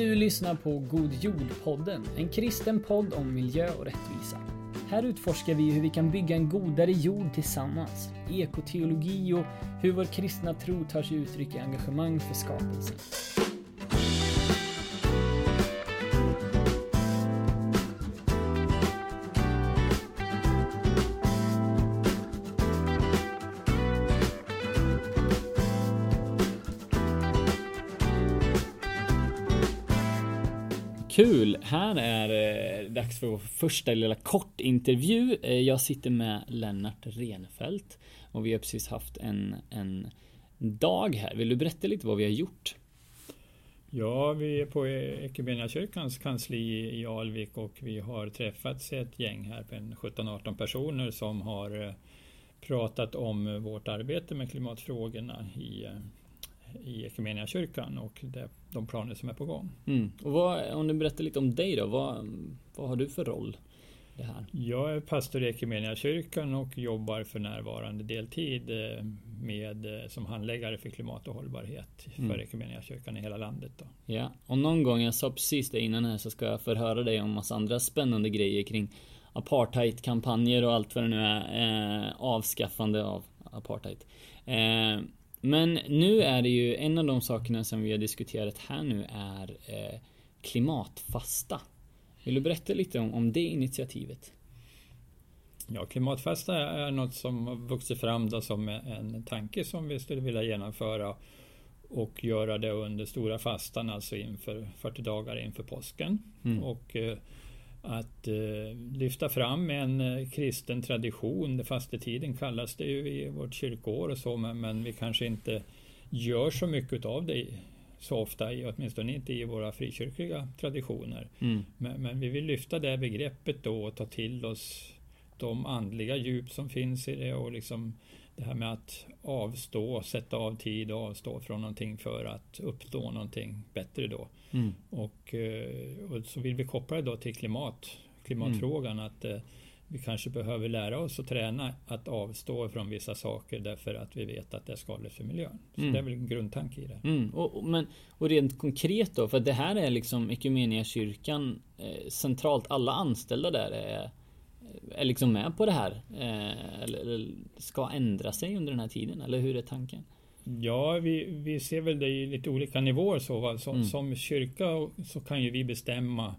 Du lyssnar på God Jord-podden, en kristen podd om miljö och rättvisa. Här utforskar vi hur vi kan bygga en godare jord tillsammans, ekoteologi och hur vår kristna tro tar sig uttryck i engagemang för skapelsen. Kul! Här är det eh, dags för vår första lilla kortintervju. Eh, jag sitter med Lennart Renfeldt och vi har precis haft en, en dag här. Vill du berätta lite vad vi har gjort? Ja, vi är på Equmeniakyrkans kansli i Alvik och vi har träffats ett gäng här, 17-18 personer som har eh, pratat om eh, vårt arbete med klimatfrågorna i eh, i Equmeniakyrkan och det, de planer som är på gång. Mm. Och vad, om du berättar lite om dig då, vad, vad har du för roll? Det här? Jag är pastor i Equmeniakyrkan och jobbar för närvarande deltid eh, med, eh, som handläggare för klimat och hållbarhet mm. för Equmeniakyrkan i hela landet. Då. Ja, och någon gång, jag sa precis det innan här, så ska jag förhöra dig om massa andra spännande grejer kring apartheidkampanjer och allt vad det nu är. Eh, avskaffande av apartheid. Eh, men nu är det ju en av de sakerna som vi har diskuterat här nu är eh, klimatfasta. Vill du berätta lite om, om det initiativet? Ja, klimatfasta är något som har vuxit fram då som en tanke som vi skulle vilja genomföra och göra det under stora fastan, alltså inför 40 dagar inför påsken. Mm. Och eh, att eh, lyfta fram en eh, kristen tradition. Fastetiden kallas det ju i vårt kyrkoår och så, men, men vi kanske inte gör så mycket av det så ofta, åtminstone inte i våra frikyrkliga traditioner. Mm. Men, men, vi vill lyfta det begreppet då och ta till oss de andliga djup som finns i det och liksom det här med att avstå, sätta av tid och avstå från någonting för att uppnå någonting bättre då. Mm. Och, eh, och, så vill vi koppla det då till klimat, klimatfrågan mm. att eh, vi kanske behöver lära oss att träna att avstå från vissa saker därför att vi vet att det är skadligt för miljön. Så mm. det är väl en grundtanke i det. Mm. Och, men, och rent konkret då, för det här är liksom kyrkan eh, centralt, alla anställda där är är liksom med på det här? Eh, eller, eller, ska ändra sig under den här tiden? Eller hur är tanken? Ja, vi, vi ser väl det i lite olika nivåer. Så, som, mm. som kyrka så kan ju vi bestämma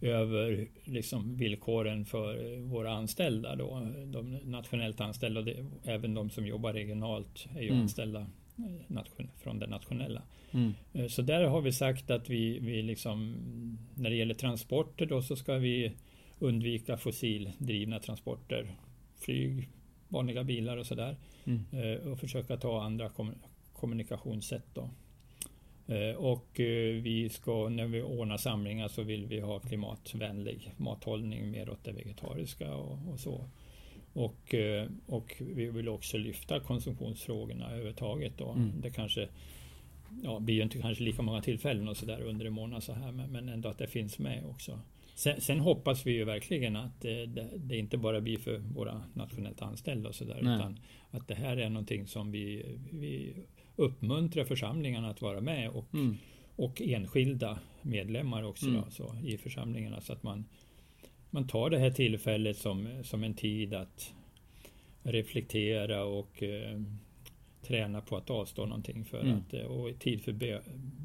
över liksom villkoren för våra anställda. Då. De nationellt anställda, det, även de som jobbar regionalt är ju mm. anställda eh, nation, från det nationella. Mm. Eh, så där har vi sagt att vi, vi liksom, när det gäller transporter då så ska vi undvika fossildrivna transporter, flyg, vanliga bilar och sådär. Mm. Eh, och försöka ta andra kom kommunikationssätt. Då. Eh, och eh, vi ska, när vi ordnar samlingar så vill vi ha klimatvänlig mathållning mer åt det vegetariska och, och så. Och, och vi vill också lyfta konsumtionsfrågorna överhuvudtaget. Då. Mm. Det kanske ja, blir ju inte kanske lika många tillfällen och så där under en månad så här men ändå att det finns med också. Sen, sen, hoppas vi ju verkligen att det, det, det, inte bara blir för våra nationellt anställda och sådär utan att det här är någonting som vi, vi uppmuntrar församlingarna att vara med och, mm. och enskilda medlemmar också mm. då, så, i församlingarna så att man, man tar det här tillfället som, som en tid att reflektera och eh, träna på att avstå någonting för mm. att, eh, och tid för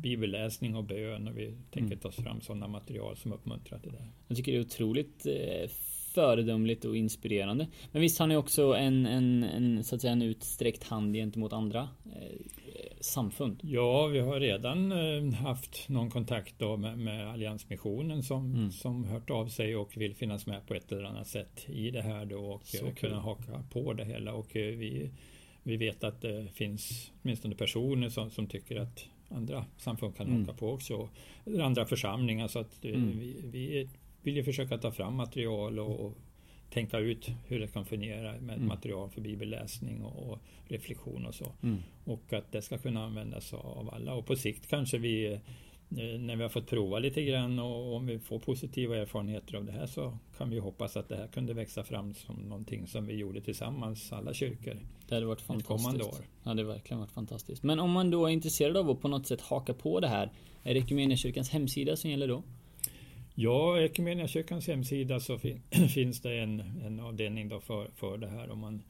bibelläsning och bön och vi tänker mm. ta fram sådana material som uppmuntrar till det. Jag tycker det är otroligt eh, föredömligt och inspirerande. Men visst har ni också en, en, en, så att säga, en utsträckt hand gentemot andra eh, samfund? Ja, vi har redan eh, haft någon kontakt då med, med Alliansmissionen som, mm. som hört av sig och vill finnas med på ett eller annat sätt i det här då och så kunna haka på det hela och eh, vi vi vet att det finns åtminstone personer som, som tycker att andra samfund kan mm. åka på också. Eller andra församlingar. Så att eh, mm. vi, vi vill ju försöka ta fram material och, och tänka ut hur det kan fungera med mm. material för bibelläsning och, och reflektion och så. Mm. Och att det ska kunna användas av alla. Och på sikt kanske vi när vi har fått prova lite grann och om vi får positiva erfarenheter av det här så kan vi hoppas att det här kunde växa fram som någonting som vi gjorde tillsammans, alla kyrkor. Det hade varit ett kommande fantastiskt. år. Ja, det hade verkligen varit fantastiskt. Men om man då är intresserad av att på något sätt haka på det här, är det Equmeniakyrkans hemsida som gäller då? Ja, Equmeniakyrkans hemsida så fin finns det en, en avdelning då för, för det här. Och man,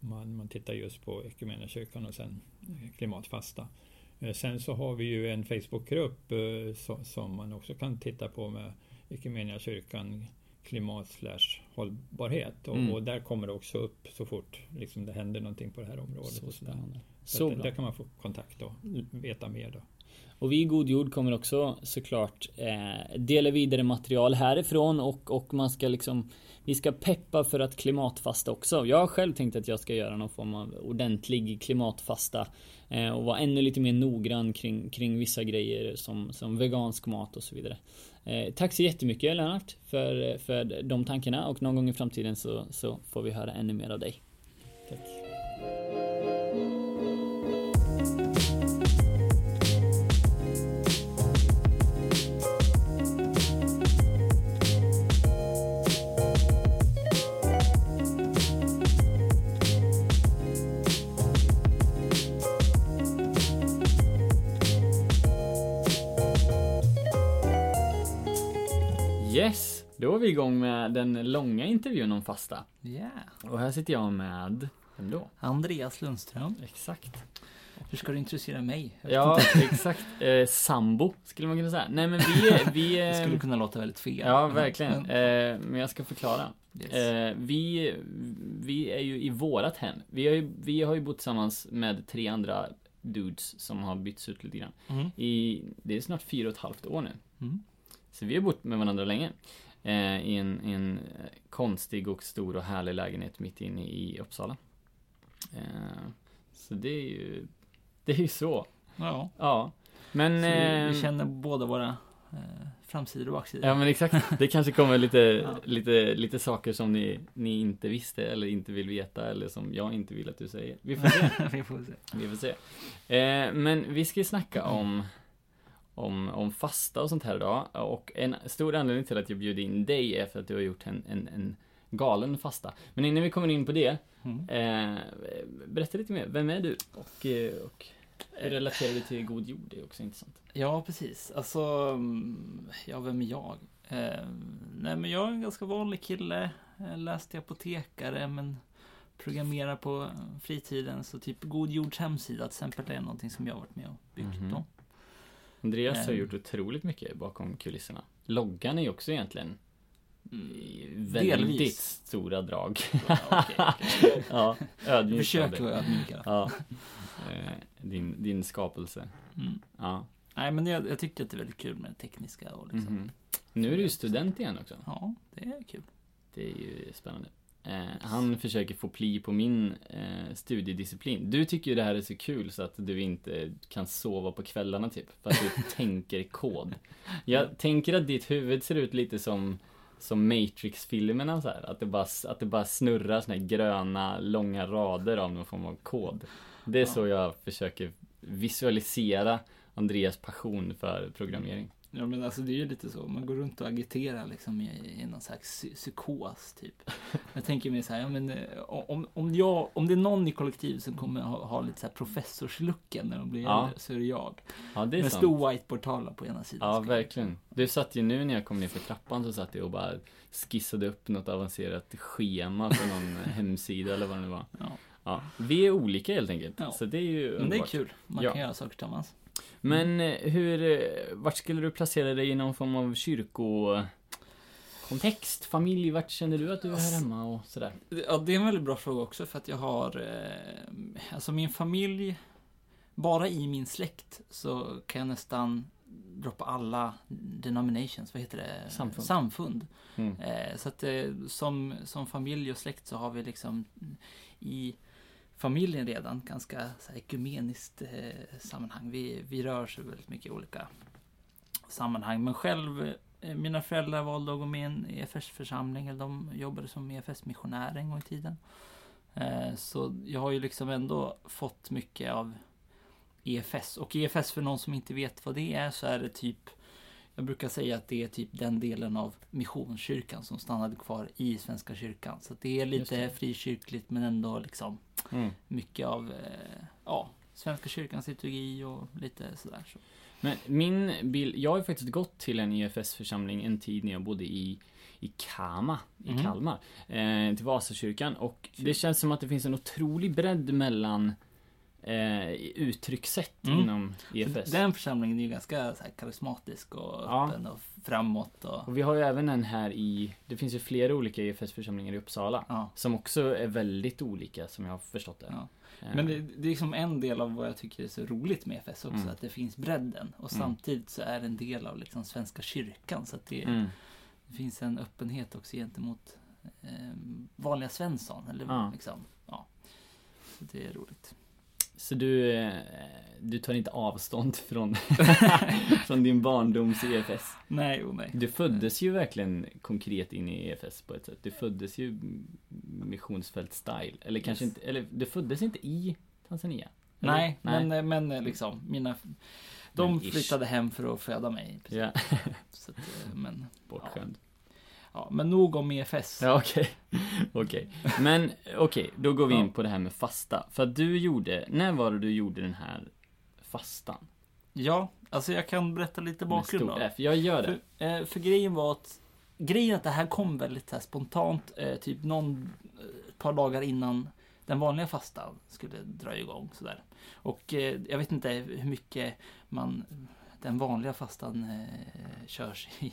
man, man tittar just på Equmeniakyrkan och sen eh, klimatfasta. Eh, Sen så har vi ju en Facebookgrupp eh, så, som man också kan titta på med Equmeniakyrkan klimat slash hållbarhet. Och, Mm. och där kommer det också upp så fort liksom, det händer någonting på det här området. Så sådär. spännande. Så Så där kan man få kontakt och veta mer då. Och vi i God Jord kommer också såklart eh, dela vidare material härifrån och, och man ska liksom Vi ska peppa för att klimatfasta också. Jag har själv tänkt att jag ska göra någon form av ordentlig klimatfasta eh, och vara ännu lite mer noggrann kring, kring vissa grejer som, som vegansk mat och så vidare. Eh, tack så jättemycket Lennart för, för de tankarna och någon gång i framtiden så, så får vi höra ännu mer av dig. Tack. Yes, då är vi igång med den långa intervjun om fasta. Ja. Och här sitter jag med, vem då? Andreas Lundström. Exakt. Hur ska du introducera mig? Ja, exakt. Eh, sambo skulle man kunna säga. Nej men vi, vi Det är- skulle kunna låta väldigt fel. Ja, verkligen. men- Eh, men jag ska förklara. yes. Eh, vi, vi är ju i vårat hem. Vi har ju, vi har ju bott tillsammans med tre andra dudes som har bytts ut lite grann. Mm. I, det är snart fyra och ett halvt år nu. Mm. Så vi har bott med varandra länge. Eh, I en, en eh, konstig och stor och härlig lägenhet mitt inne i Uppsala. Eh, så det är ju, det är ju så. Ja. Ja. Men... Vi, vi känner båda våra eh, framsidor och baksidor. Ja men exakt. Det kanske kommer lite, Ja. lite, lite saker som ni, ni inte visste eller inte vill veta eller som jag inte vill att du säger. Vi får se. vi får se. Vi får se. Eh, men vi ska ju snacka om, om, om fasta och sånt här idag. Och en stor anledning till att jag bjöd in dig är för att du har gjort en, en, en galen fasta. Men innan vi kommer in på det, Mm. eh, berätta lite mer. Vem är du? Och, eh, och relaterar du till God Jord? Det är också intressant. Ja, precis. Alltså, mm, ja, vem är jag? Eh, nej, men jag är en ganska vanlig kille. Jag läste apotekare, men programmerar på fritiden. Så typ God Jords hemsida till exempel är någonting som jag varit med och byggt då. Andreas har Eh. gjort otroligt mycket bakom kulisserna. Loggan är ju också egentligen Mm. väldigt Delvis. stora drag. Ja, okej, okej. ja, Försöker dig. vara ödmjuk. Ja. Eh, din, din skapelse. Mm. Ja. Nej, men jag, jag tyckte att det är väldigt kul med det tekniska och liksom. Mhm. Nu är du ju student igen också. Ja, det är kul. Det är ju spännande. Eh, han försöker få pli på min eh, studiedisciplin. Du tycker ju det här är så kul så att du inte kan sova på kvällarna typ. För att du tänker kod. Jag tänker att ditt huvud ser ut lite som som Matrix-filmerna så här. Att det bara, att det bara snurrar såna här gröna, långa rader av någon form av kod. Det är Ja. så jag försöker visualisera Andreas passion för programmering. Ja, men alltså det är ju lite så. Man går runt och agiterar liksom i, i någon slags psy- psykos typ. Jag tänker mig så här, ja, men eh, om, om, jag, om det är någon i kollektiv som kommer ha, ha lite så här professorslucken när de blir Ja. äldre så är det jag. Ja, det är Med sant. stor whiteboardtavla på ena sidan. Ja, verkligen. Du satt ju nu när jag kom ner för trappan så satt jag och bara skissade upp något avancerat schema på någon hemsida eller vad det nu var. Ja. Ja, vi är olika helt enkelt. Ja. Så det är ju Men det är underbart. kul. Man kan göra saker tillsammans. Men eh, hur, eh, vart skulle du placera dig i någon form av kyrko kontext, familj, vart känner du att du är här hemma och sådär? Ja, det är en väldigt bra fråga också för att jag har, eh, alltså min familj, bara i min släkt så kan jag nästan droppa alla denominations, vad heter det? Samfund. Samfund. Mm. Eh, så att eh, som, som familj och släkt så har vi liksom i familjen redan ganska så här, ekumeniskt eh, sammanhang. Vi, vi rör oss väldigt mycket i olika sammanhang. Men själv, eh, mina föräldrar valde att gå med i en EFS-församling. Eller de jobbade som EFS-missionärer en gång i tiden. Eh, så jag har ju liksom ändå fått mycket av EFS. Och EFS för någon som inte vet vad det är så är det typ jag brukar säga att det är typ den delen av Missionskyrkan som stannade kvar i Svenska kyrkan. Så det är lite det. frikyrkligt men ändå liksom Mm. mycket av eh, ja, Svenska kyrkans liturgi och lite sådär. Så. Men min bild, jag har faktiskt gått till en EFS-församling en tid när jag bodde i, i Kama, i Mhm. Kalmar, eh, till Vasakyrkan. Och det känns som att det finns en otrolig bredd mellan eh, uttryckssätt Mm. inom EFS. Den församlingen är ju ganska här, karismatisk och Ja. öppen och framåt. Och, Och vi har ju även en här i, det finns ju flera olika EFS-församlingar i Uppsala. ja. Som också är väldigt olika som jag har förstått det. Ja. Eh, Men det, det är liksom en del av vad jag tycker är så roligt med EFS också, Mm. att det finns bredden. Och Mm. samtidigt så är det en del av liksom Svenska kyrkan. Så att det, mm. det finns en öppenhet också gentemot eh, vanliga Svensson. Eller liksom, ja. Så det är roligt. Så du, eh, du tar inte avstånd från, från din barndoms EFS? Nej, och nej. Du föddes ju verkligen konkret in i EFS på ett sätt. Du föddes ju missionsfält-style. Eller kanske Yes. inte, eller du föddes inte i Tanzania? Eller? Nej, Men, men liksom, mina... De Men flyttade hem för att föda mig. precis. Ja, Så att, eh, men, bortskämd. ja, men nog om EFS. Ja, okej. Okej. Men okej, då går vi in Ja. på det här med fasta. För att du gjorde, när var det du gjorde den här fastan? Ja, alltså jag kan berätta lite Med bakgrund stort då. F. Jag gör det. För, eh, för grejen var att Grejen att det här kom väldigt här spontant, eh, typ någon, eh, ett par dagar innan den vanliga fastan skulle dra igång sådär. Och eh, jag vet inte hur mycket man, den vanliga fastan eh, körs i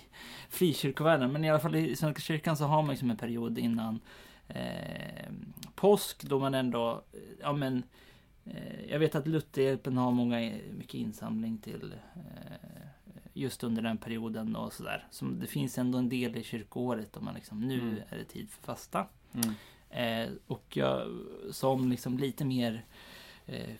frikyrkovärlden. Men i alla fall i Svenska kyrkan så har man liksom en period innan eh, påsk då man ändå, eh, ja men eh, jag vet att Lutherhjälpen har många, mycket insamling till eh, just under den perioden och sådär. Så det finns ändå en del i kyrkoåret om man liksom, nu Mm. är det tid för fasta. Mm. Eh, och jag som liksom lite mer eh, eh,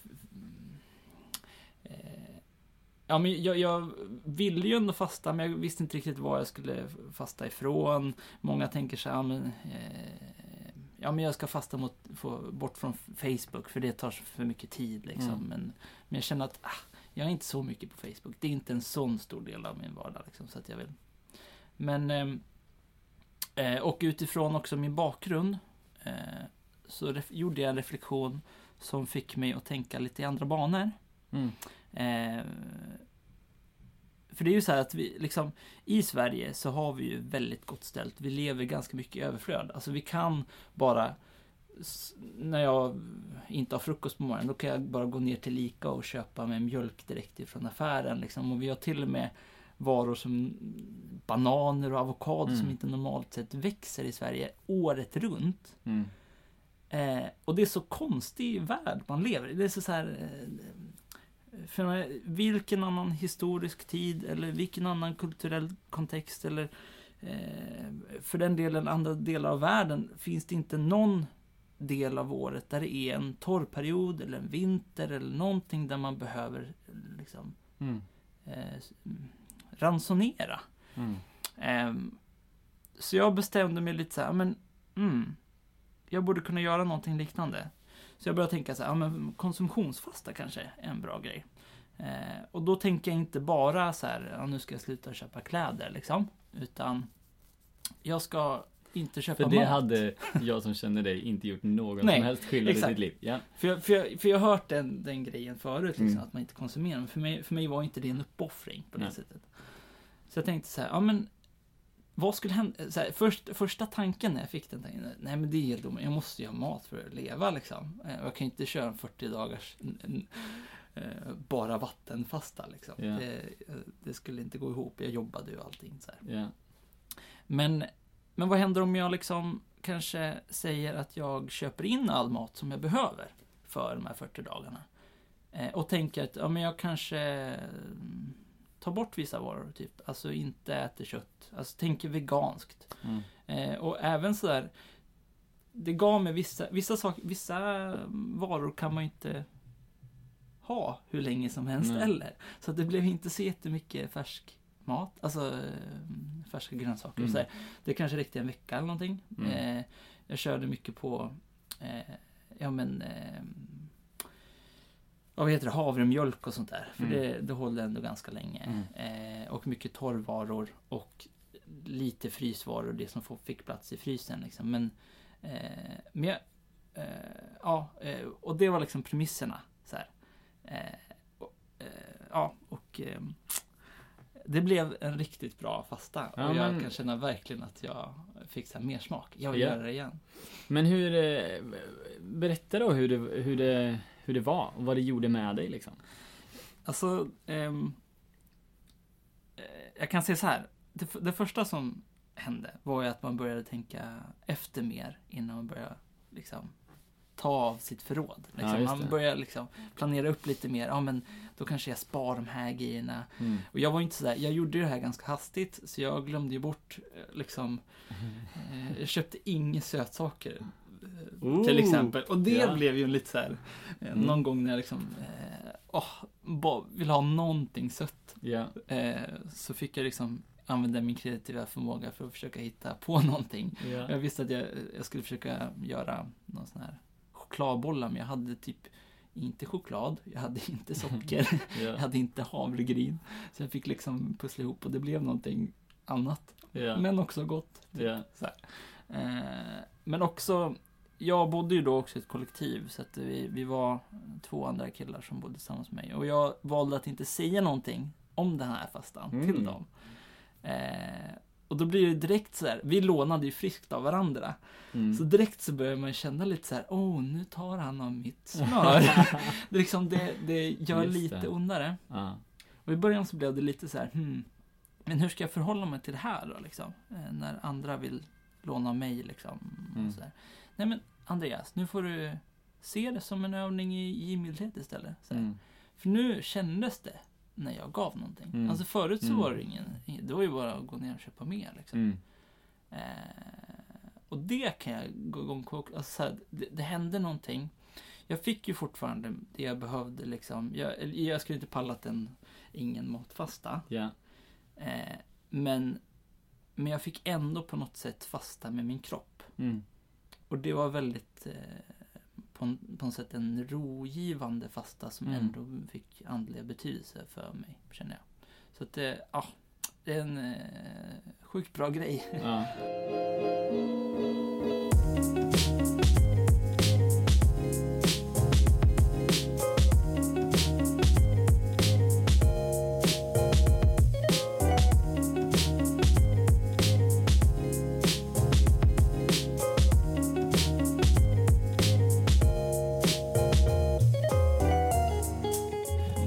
Ja men jag, jag ville ju ändå fasta men jag visste inte riktigt vad jag skulle fasta ifrån. Många tänker så här, ja men, eh, ja men jag ska fasta mot, få bort från Facebook för det tar för mycket tid liksom. Mm. Men, men jag känner att ah, jag är inte så mycket på Facebook. Det är inte en sån stor del av min vardag liksom, så att jag vill. Men ehm, eh, och utifrån också min bakgrund eh, så gjorde jag en reflektion som fick mig att tänka lite i andra banor. Mm. Eh, för det är ju så här att vi liksom i Sverige så har vi ju väldigt gott ställt. Vi lever ganska mycket i överflöd. Alltså vi kan bara när jag inte har frukost på morgonen, då kan jag bara gå ner till Ica och köpa med mjölk direkt ifrån affären. Liksom. Och vi har till och med varor som bananer och avokado Mm. som inte normalt sett växer i Sverige året runt. Mm. Eh, och det är så konstig värld man lever i. Det är så, så här... Eh, för vilken annan historisk tid eller vilken annan kulturell kontext eller eh, för den delen andra delar av världen finns det inte någon del av året där det är en torrperiod eller en vinter eller någonting där man behöver liksom Mm. eh, ransonera. Mm. Ehm, så jag bestämde mig lite så här, men mm, jag borde kunna göra någonting liknande. Så jag började tänka så här, ja, men konsumtionsfasta kanske är en bra grej. Eh, och då tänker jag inte bara så här, ja, nu ska jag sluta köpa kläder liksom. Utan jag ska inte köpa För det mat. hade jag som känner dig inte gjort någon Nej, som helst skillnad exakt. i ditt liv. Ja. För jag, för jag, för jag har hört den, den grejen förut, liksom, Mm. att man inte konsumerar. Men för mig, för mig var inte det en uppoffring på det Nej. sättet. Så jag tänkte så här, ja men vad skulle hända? Så här, först, första tanken när jag fick den, tänkte, jag, nej men det är helt omöjligt. Jag måste ju ha mat för att leva liksom. Eh, Jag kan inte köra en 40 dagars eh, bara vattenfasta liksom. Ja. Det, eh, det skulle inte gå ihop. Jag jobbade ju allting så här. Ja. Men, men vad händer om jag liksom kanske säger att jag köper in all mat som jag behöver för de här 40 dagarna? Eh, och tänker att ja, men jag kanske mm, tar bort vissa varor, typ. Alltså inte äter kött. Alltså tänker veganskt. Mm. Eh, och även sådär, det gav mig vissa, vissa saker, vissa varor kan man inte ha hur länge som helst Nej. heller. Så det blev inte så jättemycket färsk mat, alltså eh, färska grönsaker och Mm. sådär. Det kanske räckte en vecka eller någonting. Mm. Eh, jag körde mycket på, eh, ja men, eh, vad heter det, havremjölk och sånt där. För Mm. det, det håller ändå ganska länge. Eh, och mycket torrvaror och lite frysvaror, det som fick plats i frysen. Liksom. Men, eh, men jag, eh, ja, och det var liksom premisserna. Så här. Eh, eh, ja, och eh, det blev en riktigt bra fasta. Ja, och jag men- kan känna verkligen att jag fick så mer smak. Jag vill Ja. göra det igen. Men hur... eh, Berätta då hur det, hur det, hur det var och vad det gjorde med dig liksom. Alltså, ehm, eh, jag kan säga så här. Det, det första som hände var ju att man började tänka efter mer innan man började liksom ta av sitt förråd. Ja, Liksom. just man det. började liksom planera upp lite mer. Ja, men då kanske jag spar de här grejerna. Mm. Och jag var inte sådär, jag gjorde det här ganska hastigt så jag glömde ju bort eh, liksom eh, Jag köpte inga sötsaker eh, Ooh, Till exempel. Och det ja. blev ju en lite såhär eh, Mm. Någon gång när jag liksom eh, bara vill ha någonting sött Ja. eh, Så fick jag liksom använda min kreativa förmåga för att försöka hitta på någonting Ja. Jag visste att jag, jag skulle försöka göra någon sån här chokladbollar men jag hade typ inte choklad, jag hade inte socker jag Ja. hade inte havregryn. Så jag fick liksom pussla ihop och det blev någonting annat. Ja. Men också gott. typ. Här. Eh, men också, jag bodde ju då också i ett kollektiv. Så att vi, vi var två andra killar som bodde tillsammans med mig. Och jag valde att inte säga någonting om den här fastan Mm. till dem. Eh, och då blir det direkt så här, vi lånade ju friskt av varandra. Mm. Så direkt så börjar man känna lite så här, åh nu tar han av mitt smör. det, liksom, det, det gör Just lite det. ondare. Ja. Och i början så blev det lite så här, hmm, men hur ska jag förhålla mig till det här då liksom? Eh, när andra vill låna av mig liksom. Mm. Så här. Nej men Andreas, nu får du se det som en övning i givmildhet istället. Mm. För nu kändes det när jag gav någonting. Mm. Alltså förut så Mm. var det ingen, det var ju bara att gå ner och köpa mer liksom. Mm. Eh, och det kan jag gå igång på. Alltså, så här, det, det hände någonting. Jag fick ju fortfarande det jag behövde liksom. Jag, jag skulle inte pallat en ingen matfasta. Ja. Eh, men, men jag fick ändå på något sätt fasta med min kropp. Mm. Och det var väldigt eh, på, något sätt en rogivande fasta som Mm. ändå fick andlig betydelse för mig, känner jag. Så att det, ja, det är en eh, sjukt bra grej. Ja.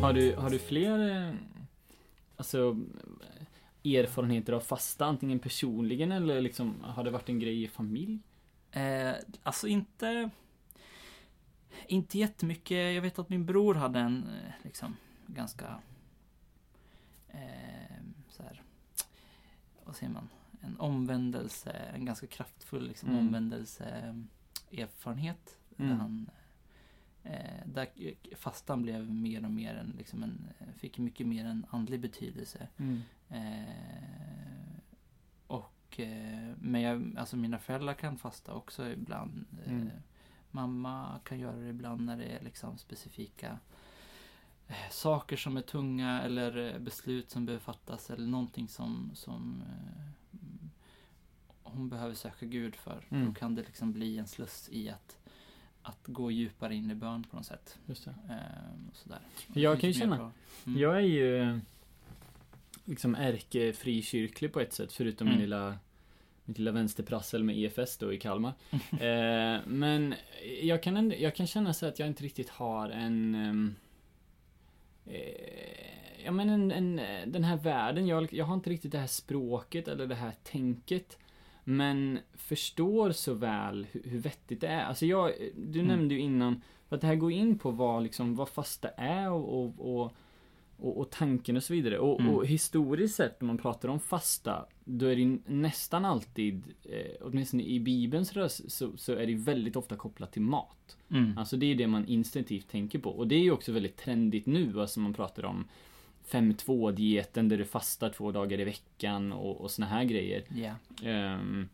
Har du, har du fler eh, alltså, erfarenheter av fasta, antingen personligen eller liksom, har det varit en grej i familj? Eh, alltså inte... Inte jättemycket. Jag vet att min bror hade en eh, liksom ganska... Eh, så här, vad säger man? En omvändelse, en ganska kraftfull liksom, Mm. omvändelse erfarenhet. Mm. Där, han, där fastan blev mer och mer en, liksom en, fick mycket mer en andlig betydelse. Eh, och, eh, men jag, alltså mina föräldrar kan fasta också ibland. Eh, Mm. Mamma kan göra det ibland när det är liksom specifika eh, saker som är tunga eller eh, beslut som behöver fattas eller någonting som, som eh, mm, hon behöver söka Gud för. Mm. Då kan det liksom bli en sluss i att, att gå djupare in i bön på något sätt. Just det. Eh, och sådär. Jag kan ju känna-. Mm. Jag är ju eh, liksom ärkefrikyrklig på ett sätt, förutom min Mm. lilla mitt lilla vänsterprassel med EFS då i Kalmar. eh, men jag kan, ändå, jag kan känna så att jag inte riktigt har en... ehm, eh, ja men en, en, den här världen, jag, jag har inte riktigt det här språket eller det här tänket. Men förstår så väl hur, hur vettigt det är. Alltså jag, du Mm. nämnde ju innan, för att det här går in på vad, liksom, vad fasta är och, och, och och, och tanken och så vidare. Och, Mm. och historiskt sett när man pratar om fasta, då är det nästan alltid, eh, åtminstone i Bibelns röst, så, så är det väldigt ofta kopplat till mat. Mm. Alltså det är det man instinktivt tänker på. Och det är ju också väldigt trendigt nu, alltså man pratar om 5-2-dieten där du fastar två dagar i veckan och, och såna här grejer. Ja. Ehm,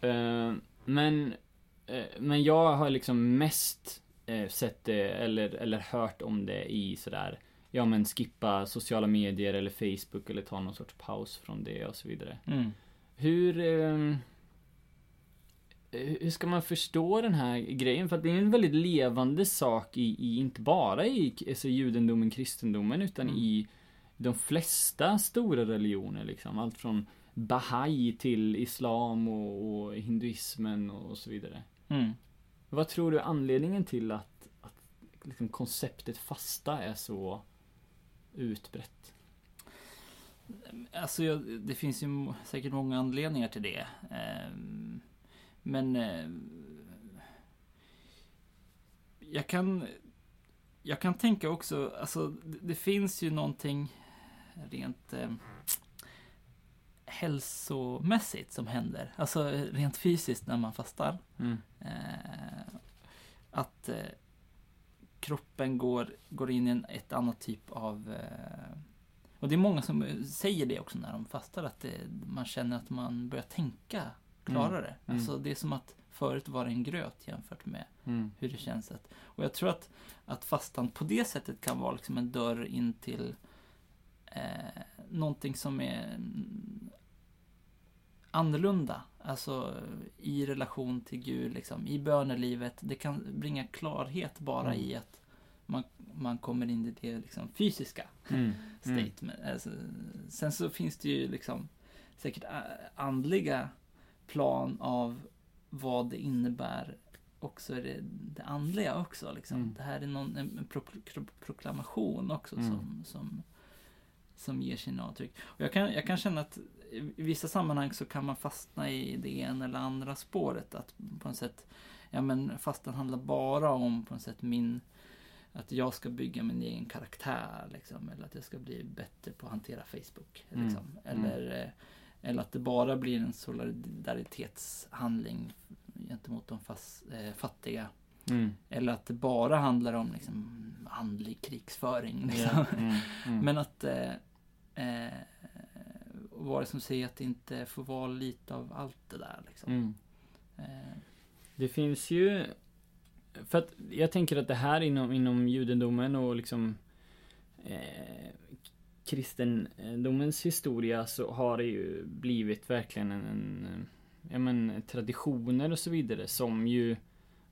ehm, men, eh, men jag har liksom mest eh, sett det eller, eller hört om det i sådär Ja men skippa sociala medier eller Facebook eller ta någon sorts paus från det och så vidare. Mm. Hur eh, hur ska man förstå den här grejen? För att det är en väldigt levande sak i, i inte bara i alltså, judendomen, kristendomen, utan Mm. i de flesta stora religioner liksom. Allt från Bahai till Islam och, och hinduismen och så vidare. Mm. Vad tror du är anledningen till att, att liksom, konceptet fasta är så utbrett? Alltså, jag, det finns ju säkert många anledningar till det. Ehm, men eh, jag kan jag kan tänka också, alltså det, det finns ju någonting rent eh, hälsomässigt som händer. Alltså eh, rent fysiskt när man fastar. Mm. Eh, att eh, kroppen går, går in i en, ett annat typ av... Eh, och det är många som eh, säger det också när de fastar, att det, man känner att man börjar tänka klarare. Mm. Alltså det är som att förut var det en gröt jämfört med Mm. hur det känns. Att, och jag tror att, att fastan på det sättet kan vara liksom en dörr in till eh, någonting som är annorlunda. Alltså i relation till Gud, liksom, i bönelivet. Det kan bringa klarhet bara Mm. i att man, man kommer in i det liksom, fysiska Mm. Mm. state. Men, alltså, sen så finns det ju liksom säkert andliga plan av vad det innebär också det, det andliga också. Liksom. Mm. Det här är någon, en, pro, pro, proklamation också Mm. som, som, som ger sin avtryck. Och jag, kan, jag kan känna att i vissa sammanhang så kan man fastna i det ena eller andra spåret. Att på något sätt, ja men fastan handlar bara om på något sätt min att jag ska bygga min egen karaktär liksom, eller att jag ska bli bättre på att hantera Facebook. Mm. Liksom. Eller, eh, eller att det bara blir en solidaritetshandling gentemot de fas, eh, fattiga. Mm. Eller att det bara handlar om liksom, andlig krigsföring. Liksom. Ja. Mm. Mm. Men att eh, eh, vad det som säger att det inte får vara lite av allt det där. Liksom. Mm. Eh, Det finns ju För att jag tänker att det här inom, inom judendomen och liksom eh, kristendomens historia så har det ju blivit verkligen en, en ja men traditioner och så vidare som ju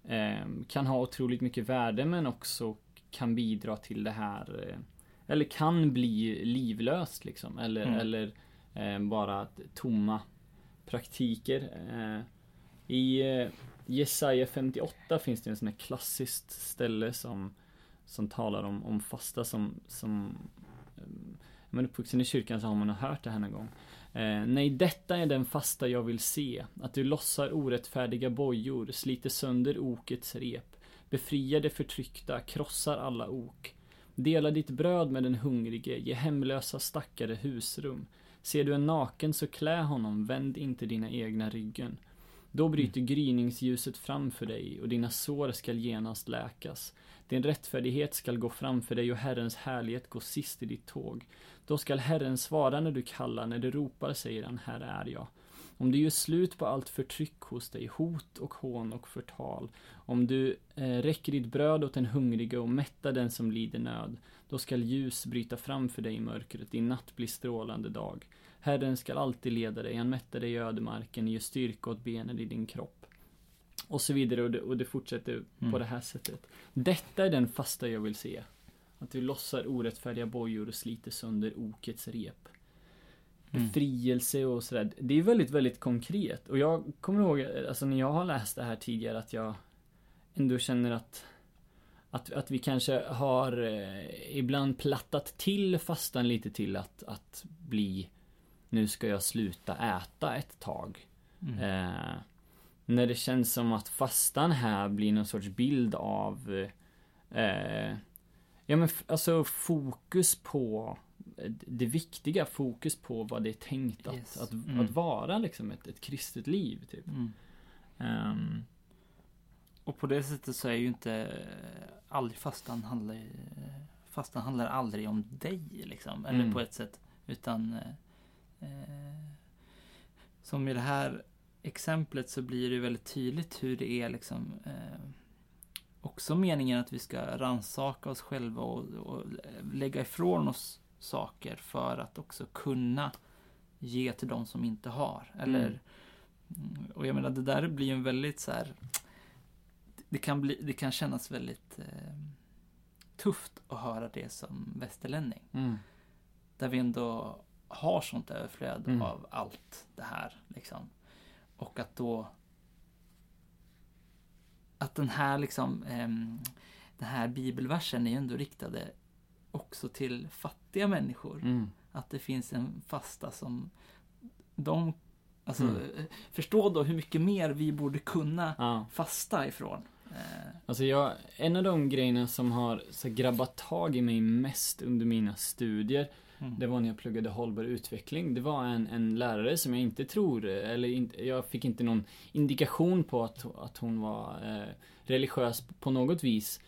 eh, kan ha otroligt mycket värde men också kan bidra till det här eh, eller kan bli livlöst liksom eller, Mm. eller eh, bara tomma praktiker. Eh, I eh, Jesaja 58 finns det en sån här klassiskt ställe som Som talar om, om fasta som, som man uppvuxen i kyrkan så har man hört det här någon gång. Eh, Nej, detta är den fasta jag vill se. Att du lossar orättfärdiga bojor, sliter sönder okets rep Befriar det förtryckta, krossar alla ok. Dela ditt bröd med den hungrige, ge hemlösa stackare husrum. Ser du en naken så klä honom, vänd inte dina egna ryggen. Då bryter gryningsljuset framför dig och dina sår skall genast läkas. Din rättfärdighet skall gå framför dig och Herrens härlighet gå sist i ditt tåg. Då skall Herren svara när du kallar, när du ropar säger han, här är jag. Om du gör slut på allt förtryck hos dig, hot och hån och förtal. Om du eh, räcker ditt bröd åt den hungrige och mättar den som lider nöd. Då skall ljus bryta fram för dig i mörkret, din natt blir strålande dag. Herren skall alltid leda dig, han mättar dig i ödemarken, ger styrka åt benen i din kropp. Och så vidare, och det, och det fortsätter Mm. på det här sättet. Detta är den fasta jag vill se. Att du lossar orättfärdiga bojor och sliter sönder okets rep. Mm. Befrielse och sådär. Det är väldigt, väldigt konkret. Och jag kommer ihåg, alltså när jag har läst det här tidigare, att jag ändå känner att att, att vi kanske har eh, ibland plattat till fastan lite till att, att bli Nu ska jag sluta äta ett tag. Mm. Eh, när det känns som att fastan här blir någon sorts bild av eh, Ja men alltså fokus på eh, det viktiga, fokus på vad det är tänkt att, Yes. att, Mm. att vara liksom ett, ett kristet liv typ. Mm. Ehm, Och på det sättet så är ju inte eh, aldrig fastan handlar Fastan handlar aldrig om dig liksom. Eller Mm. på ett sätt. Utan eh, eh, Som i det här exemplet så blir det väldigt tydligt hur det är liksom eh, också meningen att vi ska ransaka oss själva och, och lägga ifrån oss saker för att också kunna ge till de som inte har. Eller, mm. Och jag menar, det där blir ju en väldigt så här, det kan, bli, det kan kännas väldigt eh, tufft att höra det som västerlänning. Mm. Där vi ändå har sånt överflöd Mm. av allt det här. Liksom. Och att då att den här liksom ehm, den här bibelversen är ju ändå riktade också till fattiga människor. Mm. Att det finns en fasta som de Alltså, Mm. eh, förstå då hur mycket mer vi borde kunna Ja. fasta ifrån. Eh, Alltså jag, en av de grejerna som har så grabbat tag i mig mest under mina studier mm. Det var när jag pluggade hållbar utveckling. Det var en, en lärare som jag inte tror, eller inte, jag fick inte någon indikation på att, att hon var eh, religiös på något vis.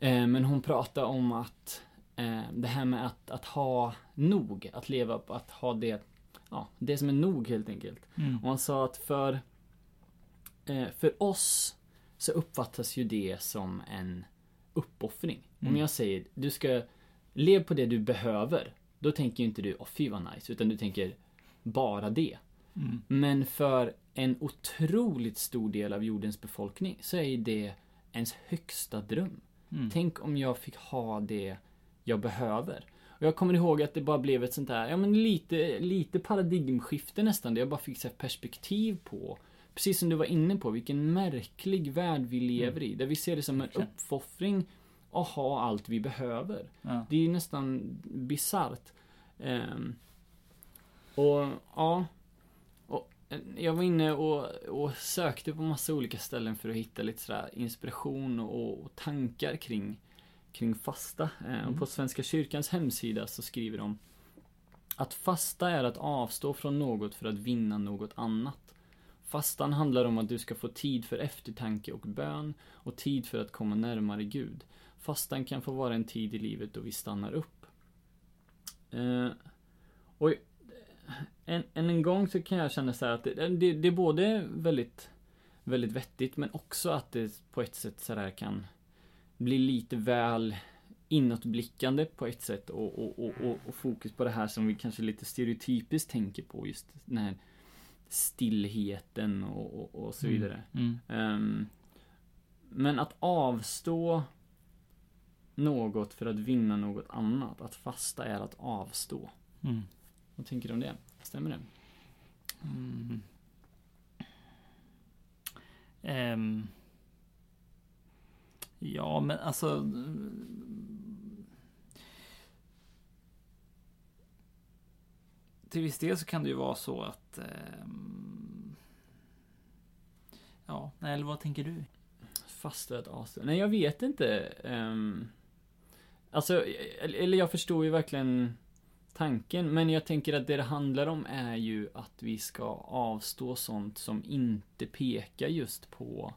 Eh, men hon pratade om att eh, det här med att, att ha nog, att leva på, att ha det, ja, det som är nog helt enkelt. Mm. Och han sa att för, eh, för oss så uppfattas ju det som en uppoffring. Om Mm. jag säger, du ska lev på det du behöver. Då tänker ju inte du, åh fy vad nice, utan du tänker bara det. Mm. Men för en otroligt stor del av jordens befolkning så är det ens högsta dröm. Mm. Tänk om jag fick ha det jag behöver. Och jag kommer ihåg att det bara blev ett sånt där, ja men lite, lite paradigmskifte nästan, där jag bara fick så perspektiv på, precis som du var inne på, vilken märklig värld vi lever i. Där vi ser det som en Verkligen. Att ha allt vi behöver. Ja. Det är ju nästan bisarrt. Ehm, och ja. Och, eh, jag var inne och, och sökte på massa olika ställen för att hitta lite sådär inspiration och, och tankar kring, kring fasta. Ehm, Mm. På Svenska kyrkans hemsida så skriver de att fasta är att avstå från något för att vinna något annat. Fastan handlar om att du ska få tid för eftertanke och bön och tid för att komma närmare Gud. Fastan kan få vara en tid i livet då vi stannar upp. Eh, och än, än en gång så kan jag känna så här att det, det, det är både väldigt, väldigt vettigt men också att det på ett sätt så här kan bli lite väl inåtblickande på ett sätt och, och, och, och, fokus på det här som vi kanske lite stereotypiskt tänker på just den här stillheten och, så vidare. Mm. Ehm, men att avstå något för att vinna något annat. Att fasta är att avstå. Mm. Vad tänker du om det? Stämmer det? Mm. Ehm. ja, men alltså... Till viss del så kan det ju vara så att... ehm, ja, eller vad tänker du? Fasta är att avstå. Nej, jag vet inte. Um, alltså, eller jag förstår ju verkligen tanken. Men jag tänker att det det handlar om är ju att vi ska avstå sånt som inte pekar just på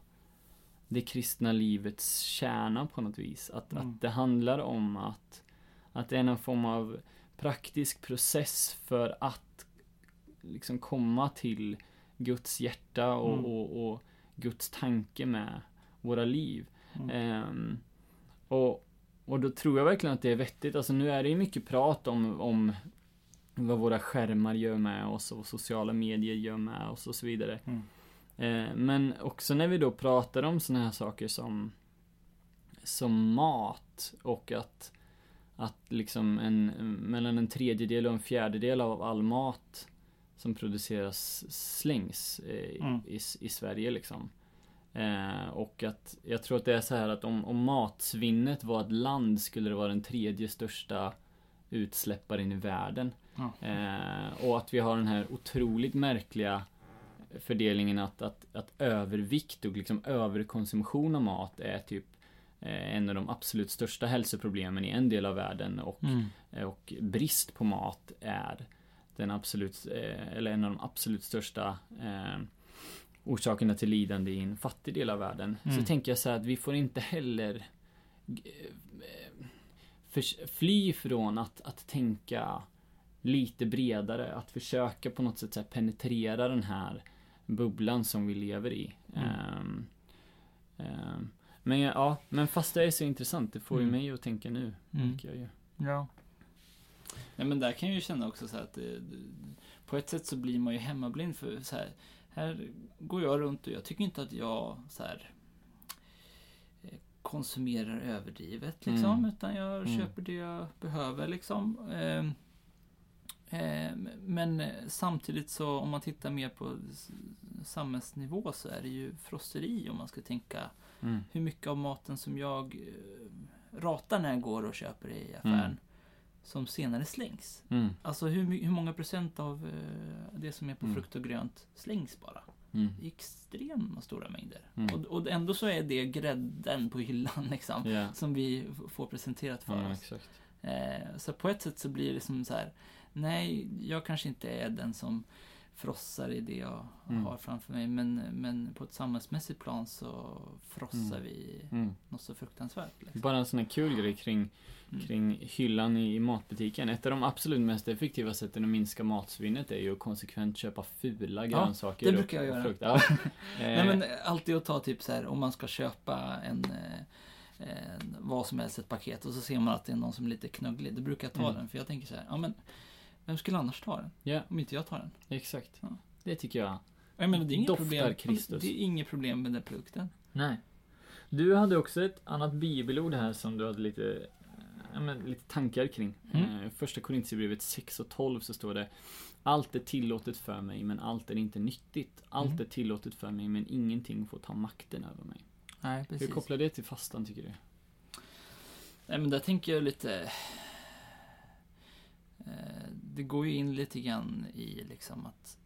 det kristna livets kärna på något vis. Att, Mm. att det handlar om att, att det är någon form av praktisk process för att liksom komma till Guds hjärta och, Mm. och, och Guds tanke med våra liv. Mm. Ehm, och, och då tror jag verkligen att det är vettigt. Alltså nu är det ju mycket prat om, om vad våra skärmar gör med oss och sociala medier gör med oss och så vidare. Mm. Eh, men också när vi då pratar om såna här saker som som mat och att att liksom en mellan en tredjedel och en fjärdedel av all mat som produceras slängs eh, Mm. i, i Sverige liksom. Eh, och att jag tror att det är så här att om, om matsvinnet var ett land skulle det vara den tredje största utsläpparen i världen. Ja. Eh, och att vi har den här otroligt märkliga fördelningen att, att, att övervikt och liksom överkonsumtion av mat är typ eh, en av de absolut största hälsoproblemen i en del av världen och, Mm. eh, och brist på mat är den absolut, eh, eller en av de absolut största orsakerna till lidande i en fattig del av världen. Mm. Så tänker jag så här att vi får inte heller eh, fly från att, att tänka lite bredare, att försöka på något sätt penetrera den här bubblan som vi lever i. Mm. Ehm, ehm, Men ja, men fasta är så intressant. Det får ju Mm. mig att tänka nu. Mm. tycker jag ju. Ja. Nej men där kan jag ju känna också så här att det, på ett sätt så blir man ju hemmablind för så här, här går jag runt och jag tycker inte att jag så här eh, konsumerar överdrivet liksom, Mm. utan jag Mm. köper det jag behöver liksom. Ehm, ehm, men samtidigt så om man tittar mer på samhällsnivå så är det ju frosseri om man ska tänka Mm. hur mycket av maten som jag eh, ratar när jag går och köper i affären Mm. Som senare slängs. Mm. Alltså hur, hur många procent av eh, det som är på Mm. frukt och grönt slängs bara? Mm. Extrema stora mängder. Mm. Och, och ändå så är det grädden på hyllan liksom. Ja. Som vi får presenterat för ja, oss. Eh, så på ett sätt så blir det som så här. Nej, jag kanske inte är den som frossar i det jag Mm. har framför mig. Men, men på ett samhällsmässigt plan så frossar Mm. vi Mm. något så fruktansvärt. Liksom. Bara en sån här kul grej kring, Mm. kring hyllan i matbutiken. Ett av de absolut mest effektiva sätten att minska matsvinnet är ju att konsekvent köpa fula grönsaker. det och- brukar jag göra. frukt. Ja. Nej Eh, men alltid att ta typ så här om man ska köpa en, eh, en vad som helst, ett paket och så ser man att det är någon som är lite knögglig. Då brukar jag ta Mm. den för jag tänker så här, ja men vem skulle annars ta den? Ja, Om inte jag tar den. exakt. Ja. Det tycker jag. Jag menar, det är inget problem. Kristus. Det är inget problem med den produkten. Nej. Du hade också ett annat bibelord här som du hade lite, ja, men, lite tankar kring. Mm. Eh, Första Korintierbrevet 6 och 12 så står det Allt är tillåtet för mig men allt är inte nyttigt. Allt Mm. är tillåtet för mig men ingenting får ta makten över mig. Nej, Hur kopplar det till fastan tycker du? Nej men där tänker jag lite... Eh, det går ju in lite grann i liksom att...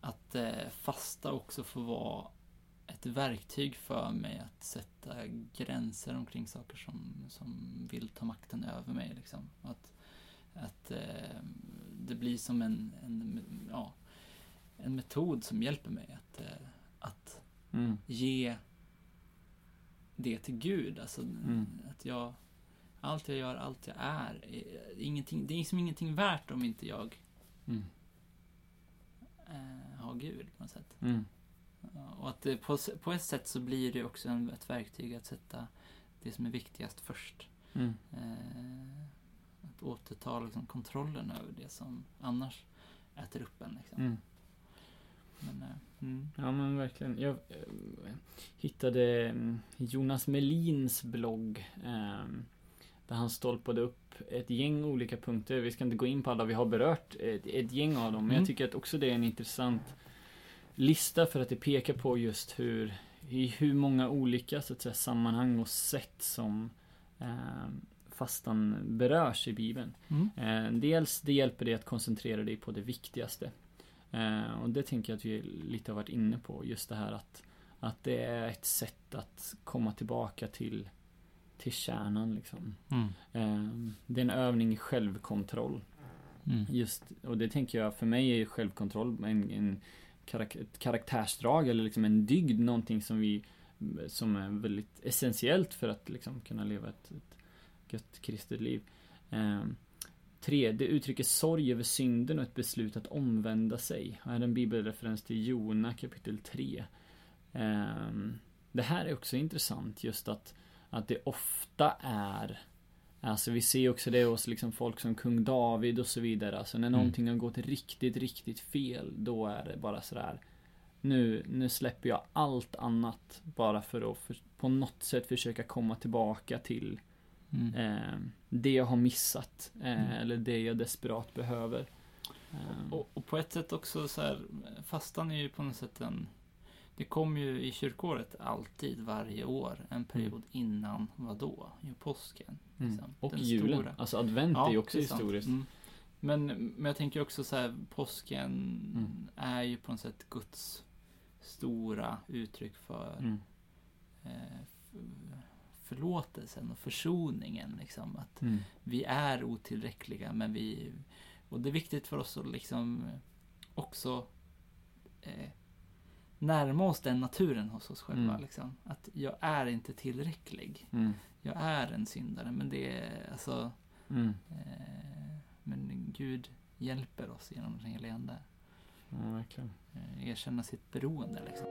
Att eh, fasta också får vara ett verktyg för mig att sätta gränser omkring saker som, som vill ta makten över mig. Liksom. Att, att eh, det blir som en, en, ja, en metod som hjälper mig att, eh, att Mm. ge det till Gud. Alltså Mm. att jag, allt jag gör, allt jag är, är ingenting, det är liksom ingenting värt om inte jag Mm. eh, har Gud på något sätt. Mm. Och att det, på, på ett sätt så blir det också en, ett verktyg att sätta det som är viktigast först. Mm. Eh, att återta liksom, kontrollen över det som annars äter upp en. Liksom. Mm. Men, eh, mm. Ja men verkligen. Jag eh, hittade mm, Jonas Melins blogg. Eh, där han stolpade upp ett gäng olika punkter. Vi ska inte gå in på alla, vi har berört ett, ett gäng av dem. Men Mm. jag tycker att också det är en intressant lista för att det pekar på just hur, i hur många olika så att säga, sammanhang och sätt som eh, fastan berörs i Bibeln. Mm. Eh, dels det hjälper dig att koncentrera dig på det viktigaste. Eh, och det tänker jag att vi lite har varit inne på. Just det här att, att det är ett sätt att komma tillbaka till, till kärnan. Liksom. Mm. Eh, det är en övning i självkontroll. Mm. Just, och det tänker jag, för mig är självkontroll en, en karak ett karaktärsdrag eller liksom en dygd, någonting som vi som är väldigt essentiellt för att liksom kunna leva ett, ett gött kristet liv. Eh, tre, det uttrycker sorg över synden och ett beslut att omvända sig. Här är en bibelreferens till Jona kapitel 3. Eh, det här är också intressant, just att, att det ofta är Alltså vi ser också det hos liksom folk som kung David och så vidare. Alltså när Mm. någonting har gått riktigt, riktigt fel. Då är det bara sådär. Nu, nu släpper jag allt annat. Bara för att för, på något sätt försöka komma tillbaka till Mm. eh, det jag har missat. Eh, Mm. Eller det jag desperat behöver. Eh, Och, och på ett sätt också så här, fastan är ju på något sätt en... Det kommer ju i kyrkåret alltid varje år en period innan vad då? Jo, påsken. mm. liksom. Och Den julen. stora. Alltså advent är ju också är historiskt. Mm. Men, men jag tänker också så här, påsken Mm. är ju på något sätt Guds stora uttryck för Mm. eh, förlåtelsen och försoningen. Liksom. Att Mm. vi är otillräckliga men vi... Och det är viktigt för oss att liksom också eh, närma oss den naturen hos oss själva. Mm. Liksom. Att jag är inte tillräcklig. Mm. Jag är en syndare men det är alltså... Mm. Eh, men Gud hjälper oss genom den heliga Ande. Ja, verkligen. Eh, erkänna sitt beroende liksom.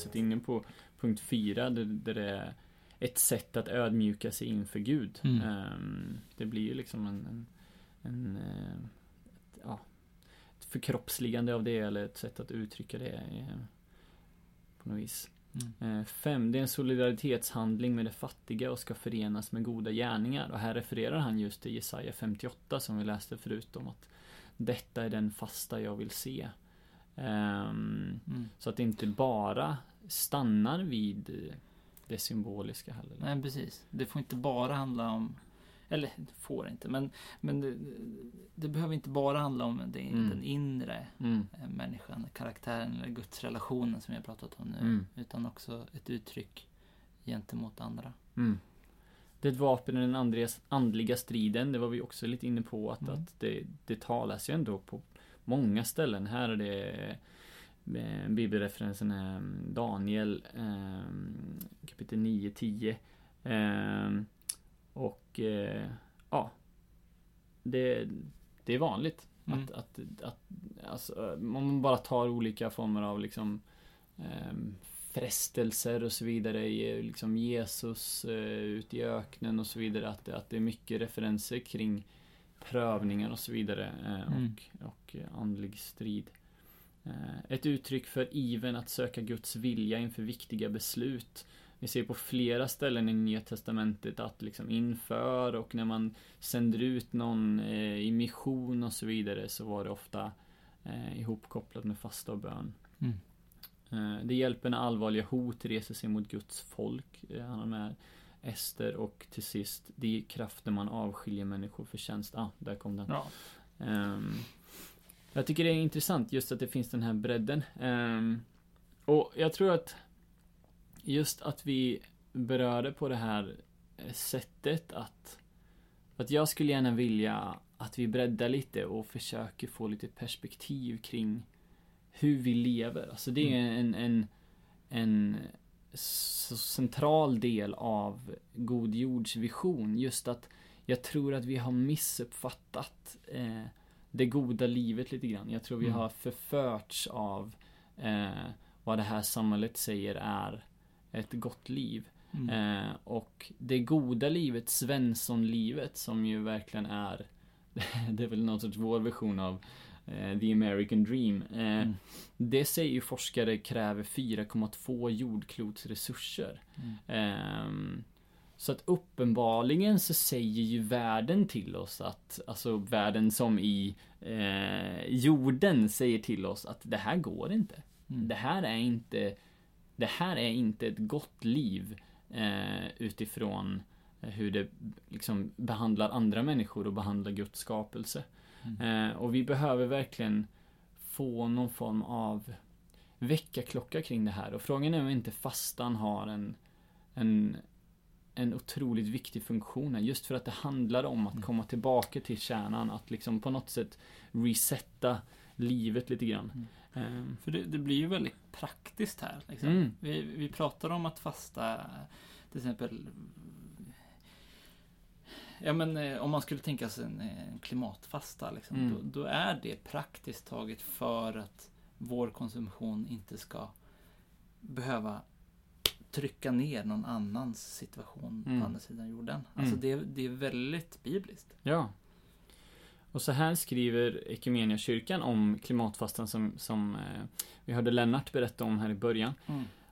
Sätt inne på punkt fyra där, där det är ett sätt att ödmjuka sig inför Gud. Mm. Ehm, det blir ju liksom en, en, en eh, ett, ja, ett förkroppsligande av det eller ett sätt att uttrycka det eh, på något vis. Mm. Eh, Fem, det är en solidaritetshandling med det fattiga och ska förenas med goda gärningar. Och här refererar han just till Jesaja 58 som vi läste förut om att detta är den fasta jag vill se. Ehm, Mm. så att det inte bara stannar vid det symboliska heller. Nej, precis. Det får inte bara handla om eller får inte, men, men det, det behöver inte bara handla om det, Mm. den inre Mm. eh, människan, karaktären eller gudsrelationen som vi har pratat om nu. Mm. Utan också ett uttryck gentemot andra. Mm. Det är ett vapen i den andliga, andliga striden. Det var vi också lite inne på att, Mm. att det, det talas ju ändå på många ställen. Här är det eh, bibelreferensen är Daniel eh, kapitel 9, 10. Eh, och ja, det, det är vanligt. Mm. Att, att, att alltså, om man bara tar olika former av liksom frestelser och så vidare. i, Liksom Jesus eh, ut i öknen och så vidare. Att, att det är mycket referenser kring prövningar och så vidare. Eh, Mm. och, och eh, andlig strid. Eh, ett uttryck för iven att söka Guds vilja inför viktiga beslut. Vi ser på flera ställen i Nya Testamentet att liksom inför och när man sänder ut någon i mission och så vidare så var det ofta ihopkopplat med fasta och bön. Mm. Det hjälper när allvarliga hot reser sig mot Guds folk. Han har med Ester och till sist, det är kraften man avskiljer människor för tjänst. Ah, där kom den. Ja. Ehm, jag tycker det är intressant just att det finns den här bredden. Ehm, och jag tror att just att vi berörde på det här eh, sättet att att jag skulle gärna vilja att vi breddar lite och försöker få lite perspektiv kring hur vi lever. Alltså det är en, en, en så central del av God Jords vision. Just att jag tror att vi har missuppfattat eh, det goda livet lite grann. Jag tror vi Mm. har förförts av eh, vad det här samhället säger är ett gott liv. Mm. Eh, och det goda livet, Svenssonlivet, som ju verkligen är Det är väl någon sorts vår version av The American Dream. Eh, Mm. Det säger ju forskare kräver 4,2 jordklots resurser. Mm. Ehm, så att uppenbarligen så säger ju världen till oss att, alltså världen som i eh, jorden säger till oss att det här går inte. Mm. Det här är inte Det här är inte ett gott liv eh, utifrån hur det liksom behandlar andra människor och behandlar Guds skapelse. Mm. Eh, och vi behöver verkligen få någon form av väckarklocka kring det här. Och frågan är om inte fastan har en, en, en otroligt viktig funktion här. Just för att det handlar om att Mm. komma tillbaka till kärnan. Att liksom på något sätt resetta livet lite grann. Mm. Ehm, För det, det blir ju väldigt praktiskt här. Liksom. Mm. Vi, vi pratar om att fasta, till exempel Ja men eh, om man skulle tänka sig en, en klimatfasta liksom, Mm. då, då är det praktiskt taget för att vår konsumtion inte ska behöva trycka ner någon annans situation Mm. på andra sidan jorden. Alltså Mm. det, det är väldigt bibliskt. Ja. Och så här skriver Equmeniakyrkan om klimatfastan som, som eh, vi hörde Lennart berätta om här i början.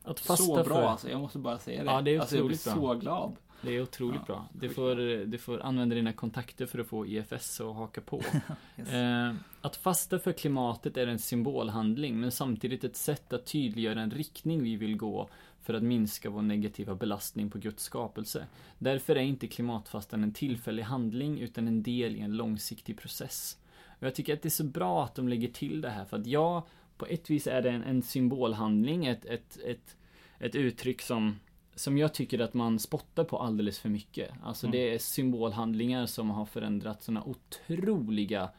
Att fasta Så bra för, alltså, jag måste bara säga det. Ja, det är alltså, jag blir bra. så glad. Det är otroligt Ja, bra. Du får, du får använda dina kontakter för att få IFS att haka på. Yes. Eh, att fasta för klimatet är en symbolhandling men samtidigt ett sätt att tydliggöra en riktning vi vill gå för att minska vår negativa belastning på Guds skapelse. Därför är inte klimatfastan en tillfällig handling utan en del i en långsiktig process. Och jag tycker att det är så bra att de lägger till det här för att ja, på ett vis är det en, en symbolhandling, ett, ett, ett, ett uttryck som som jag tycker att man spottar på alldeles för mycket. Alltså Mm. det är symbolhandlingar som har förändrat sådana otroliga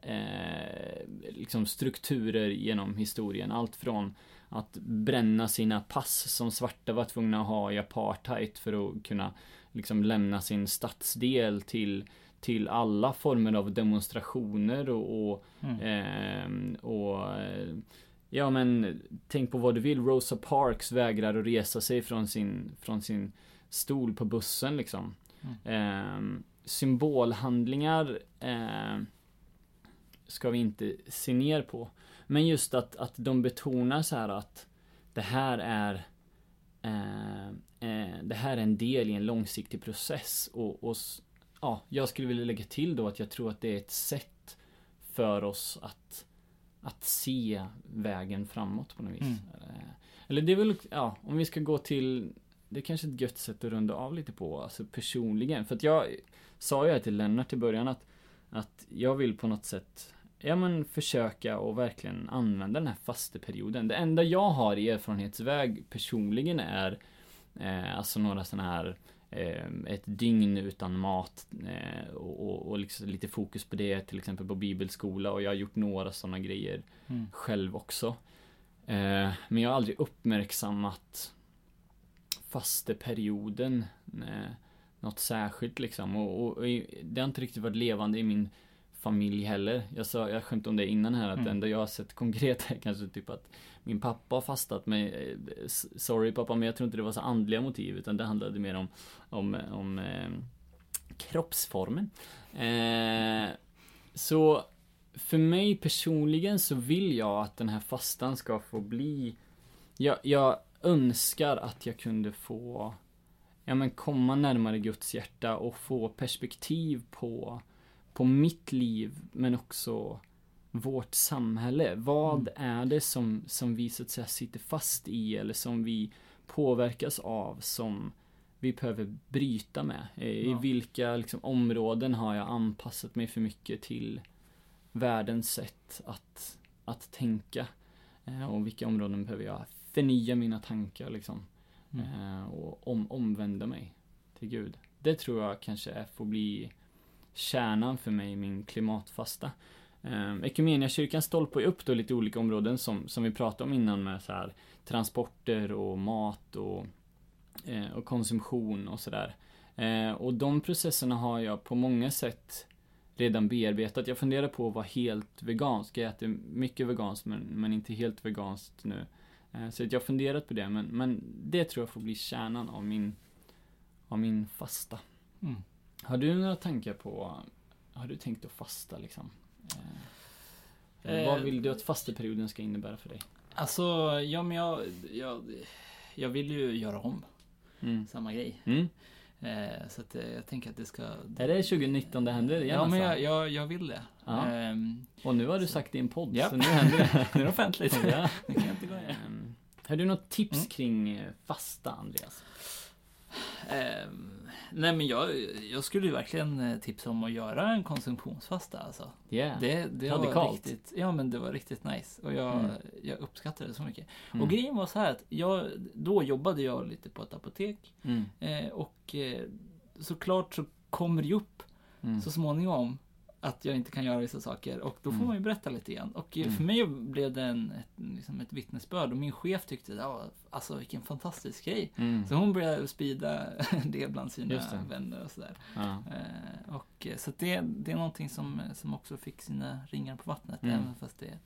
eh, liksom strukturer genom historien. Allt från att bränna sina pass som svarta var tvungna att ha i apartheid för att kunna liksom lämna sin stadsdel till, till alla former av demonstrationer och, och Mm. Ehm, och eh, Ja men tänk på vad du vill. Rosa Parks vägrar att resa sig från sin, från sin stol på bussen liksom. Ehm, symbolhandlingar ehm, ska vi inte se ner på. Men just att, att de betonar så här att det här är eh, eh, det här är en del i en långsiktig process och, och ja, jag skulle vilja lägga till då att jag tror att det är ett sätt för oss att att se vägen framåt på något vis. Mm. Eh, Eller det är väl, ja, om vi ska gå till Det är kanske ett gött sätt att runda av lite på, alltså personligen. För att jag sa ju till Lennart i början att Att jag vill på något sätt Ja men försöka och verkligen använda den här fasteperioden. Det enda jag har i erfarenhetsväg personligen är eh, Alltså några sådana här Ett dygn utan mat eh, och, och, och liksom lite fokus på det, till exempel på bibelskola och jag har gjort några sådana grejer Mm. själv också. Eh, men jag har aldrig uppmärksammat fasteperioden eh, något särskilt liksom. Och, och, och det har inte riktigt varit levande i min familj heller. Jag sa, jag skämtade om det innan här att Mm. det enda jag har sett konkret är kanske typ att min pappa har fastat med, eh, sorry pappa men jag tror inte det var så andliga motiv utan det handlade mer om, om, om eh, kroppsformen. Eh, så för mig personligen så vill jag att den här fastan ska få bli Jag, jag önskar att jag kunde få Ja men komma närmare Guds hjärta och få perspektiv på På mitt liv men också vårt samhälle. Vad är det som, som vi så att säga sitter fast i eller som vi påverkas av som vi behöver bryta med? Eh, I Ja. vilka liksom, områden har jag anpassat mig för mycket till världens sätt att, att tänka? Eh, och vilka områden behöver jag förnya mina tankar liksom? Mm. Eh, och om, omvända mig till Gud. Det tror jag kanske är, får bli kärnan för mig i min klimatfasta. Eh, Equmeniakyrkan stolpar ju upp då lite olika områden som, som vi pratade om innan med så här transporter och mat och, eh, och konsumtion och sådär. Eh, och de processerna har jag på många sätt redan bearbetat. Jag funderar på att vara helt vegansk. Jag äter mycket veganskt men, men inte helt veganskt nu. Eh, Så att jag har funderat på det, men, men det tror jag får bli kärnan av min, av min fasta. Mm. Har du några tankar på, har du tänkt att fasta liksom? Eh, vad vill du att fasteperioden ska innebära för dig? Alltså, ja men jag, jag, jag vill ju göra om Mm. samma grej. Mm. Eh, så att eh, jag tänker att det ska... Är det 2019 det händer igen Ja men alltså? jag, jag, jag vill det. Ja. Ehm, Och nu har du sagt det i en podd, Japp. så nu händer det. nu är det offentligt. ja. Det kan jag inte gå ner. Ehm, Har du något tips Mm. kring eh, fasta, Andreas? Ehm, nej men jag, jag skulle ju verkligen eh, tipsa om att göra en konsumtionsfasta alltså. Yeah. Det, det var Radikalt. riktigt, ja men det var riktigt nice. Och jag, Mm. jag uppskattade det så mycket. Mm. Och grejen var så här att jag, då jobbade jag lite på ett apotek. Mm. Eh, och eh, såklart så kommer det ju upp Mm. så småningom att jag inte kan göra vissa saker och då får Mm. man ju berätta lite igen. Och eh, Mm. för mig blev det en, ett, liksom ett vittnesbörd och min chef tyckte ja, alltså vilken fantastisk grej. Mm. Så hon började sprida det bland sina det. vänner och sådär. Ja. Eh, och, eh, så att det, det är någonting som, som också fick sina ringar på vattnet Mm. även fast det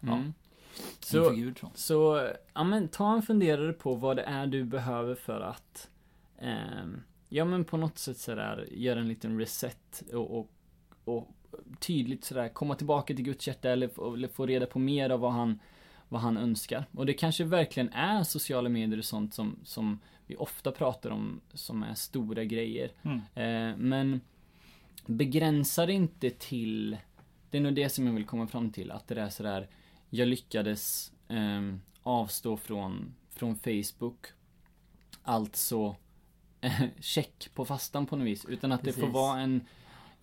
Ja. Mm. Så, Gud så. ja men ta en funderare på vad det är du behöver för att ehm, Ja men på något sätt sådär göra en liten reset och, och, och tydligt sådär komma tillbaka till Guds hjärta eller, få- eller få reda på mer av vad han vad han önskar. Och det kanske verkligen är sociala medier och sånt som, som vi ofta pratar om som är stora grejer. Mm. Eh, men begränsa det inte till Det är nog det som jag vill komma fram till, att det är sådär Jag lyckades ehm, avstå från, från Facebook Alltså check på fastan på något vis, utan att det får Precis. vara en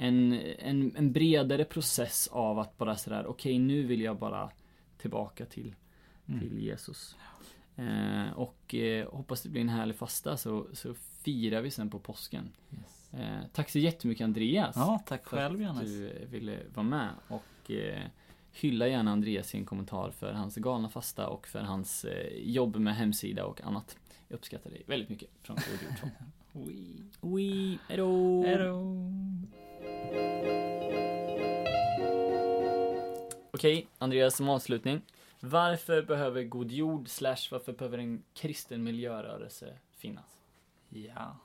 en, en, en bredare process av att bara sådär, okej nu vill jag bara tillbaka till, Mm. till Jesus. Eh, och eh, hoppas det blir en härlig fasta så, så firar vi sen på påsken. Yes. Eh, tack så jättemycket Andreas. Ja, tack för själv att Johannes. du ville vara med. Och eh, hylla gärna Andreas i en kommentar för hans galna fasta och för hans eh, jobb med hemsida och annat. Jag uppskattar dig väldigt mycket från Jord 2. Oui. Oui, hejdå! Hejdå. Okej, Andreas som avslutning. Varför behöver God Jord slash varför behöver en kristen miljörörelse finnas? Ja.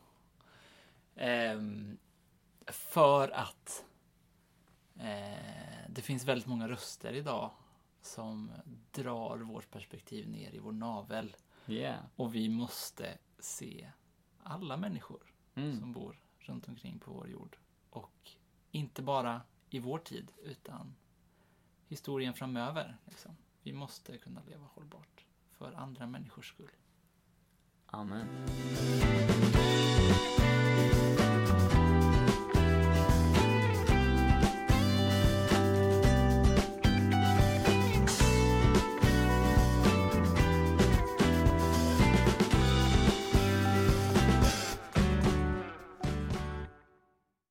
Ehm, för att eh, det finns väldigt många röster idag som drar vårt perspektiv ner i vår navel. Yeah. Och vi måste se alla människor Mm. som bor runt omkring på vår jord. Och inte bara i vår tid, utan historien framöver. Liksom. Vi måste kunna leva hållbart för andra människors skull. Amen.